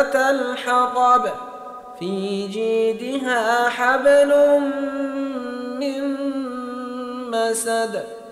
الحطب في جيدها حبل من مسد.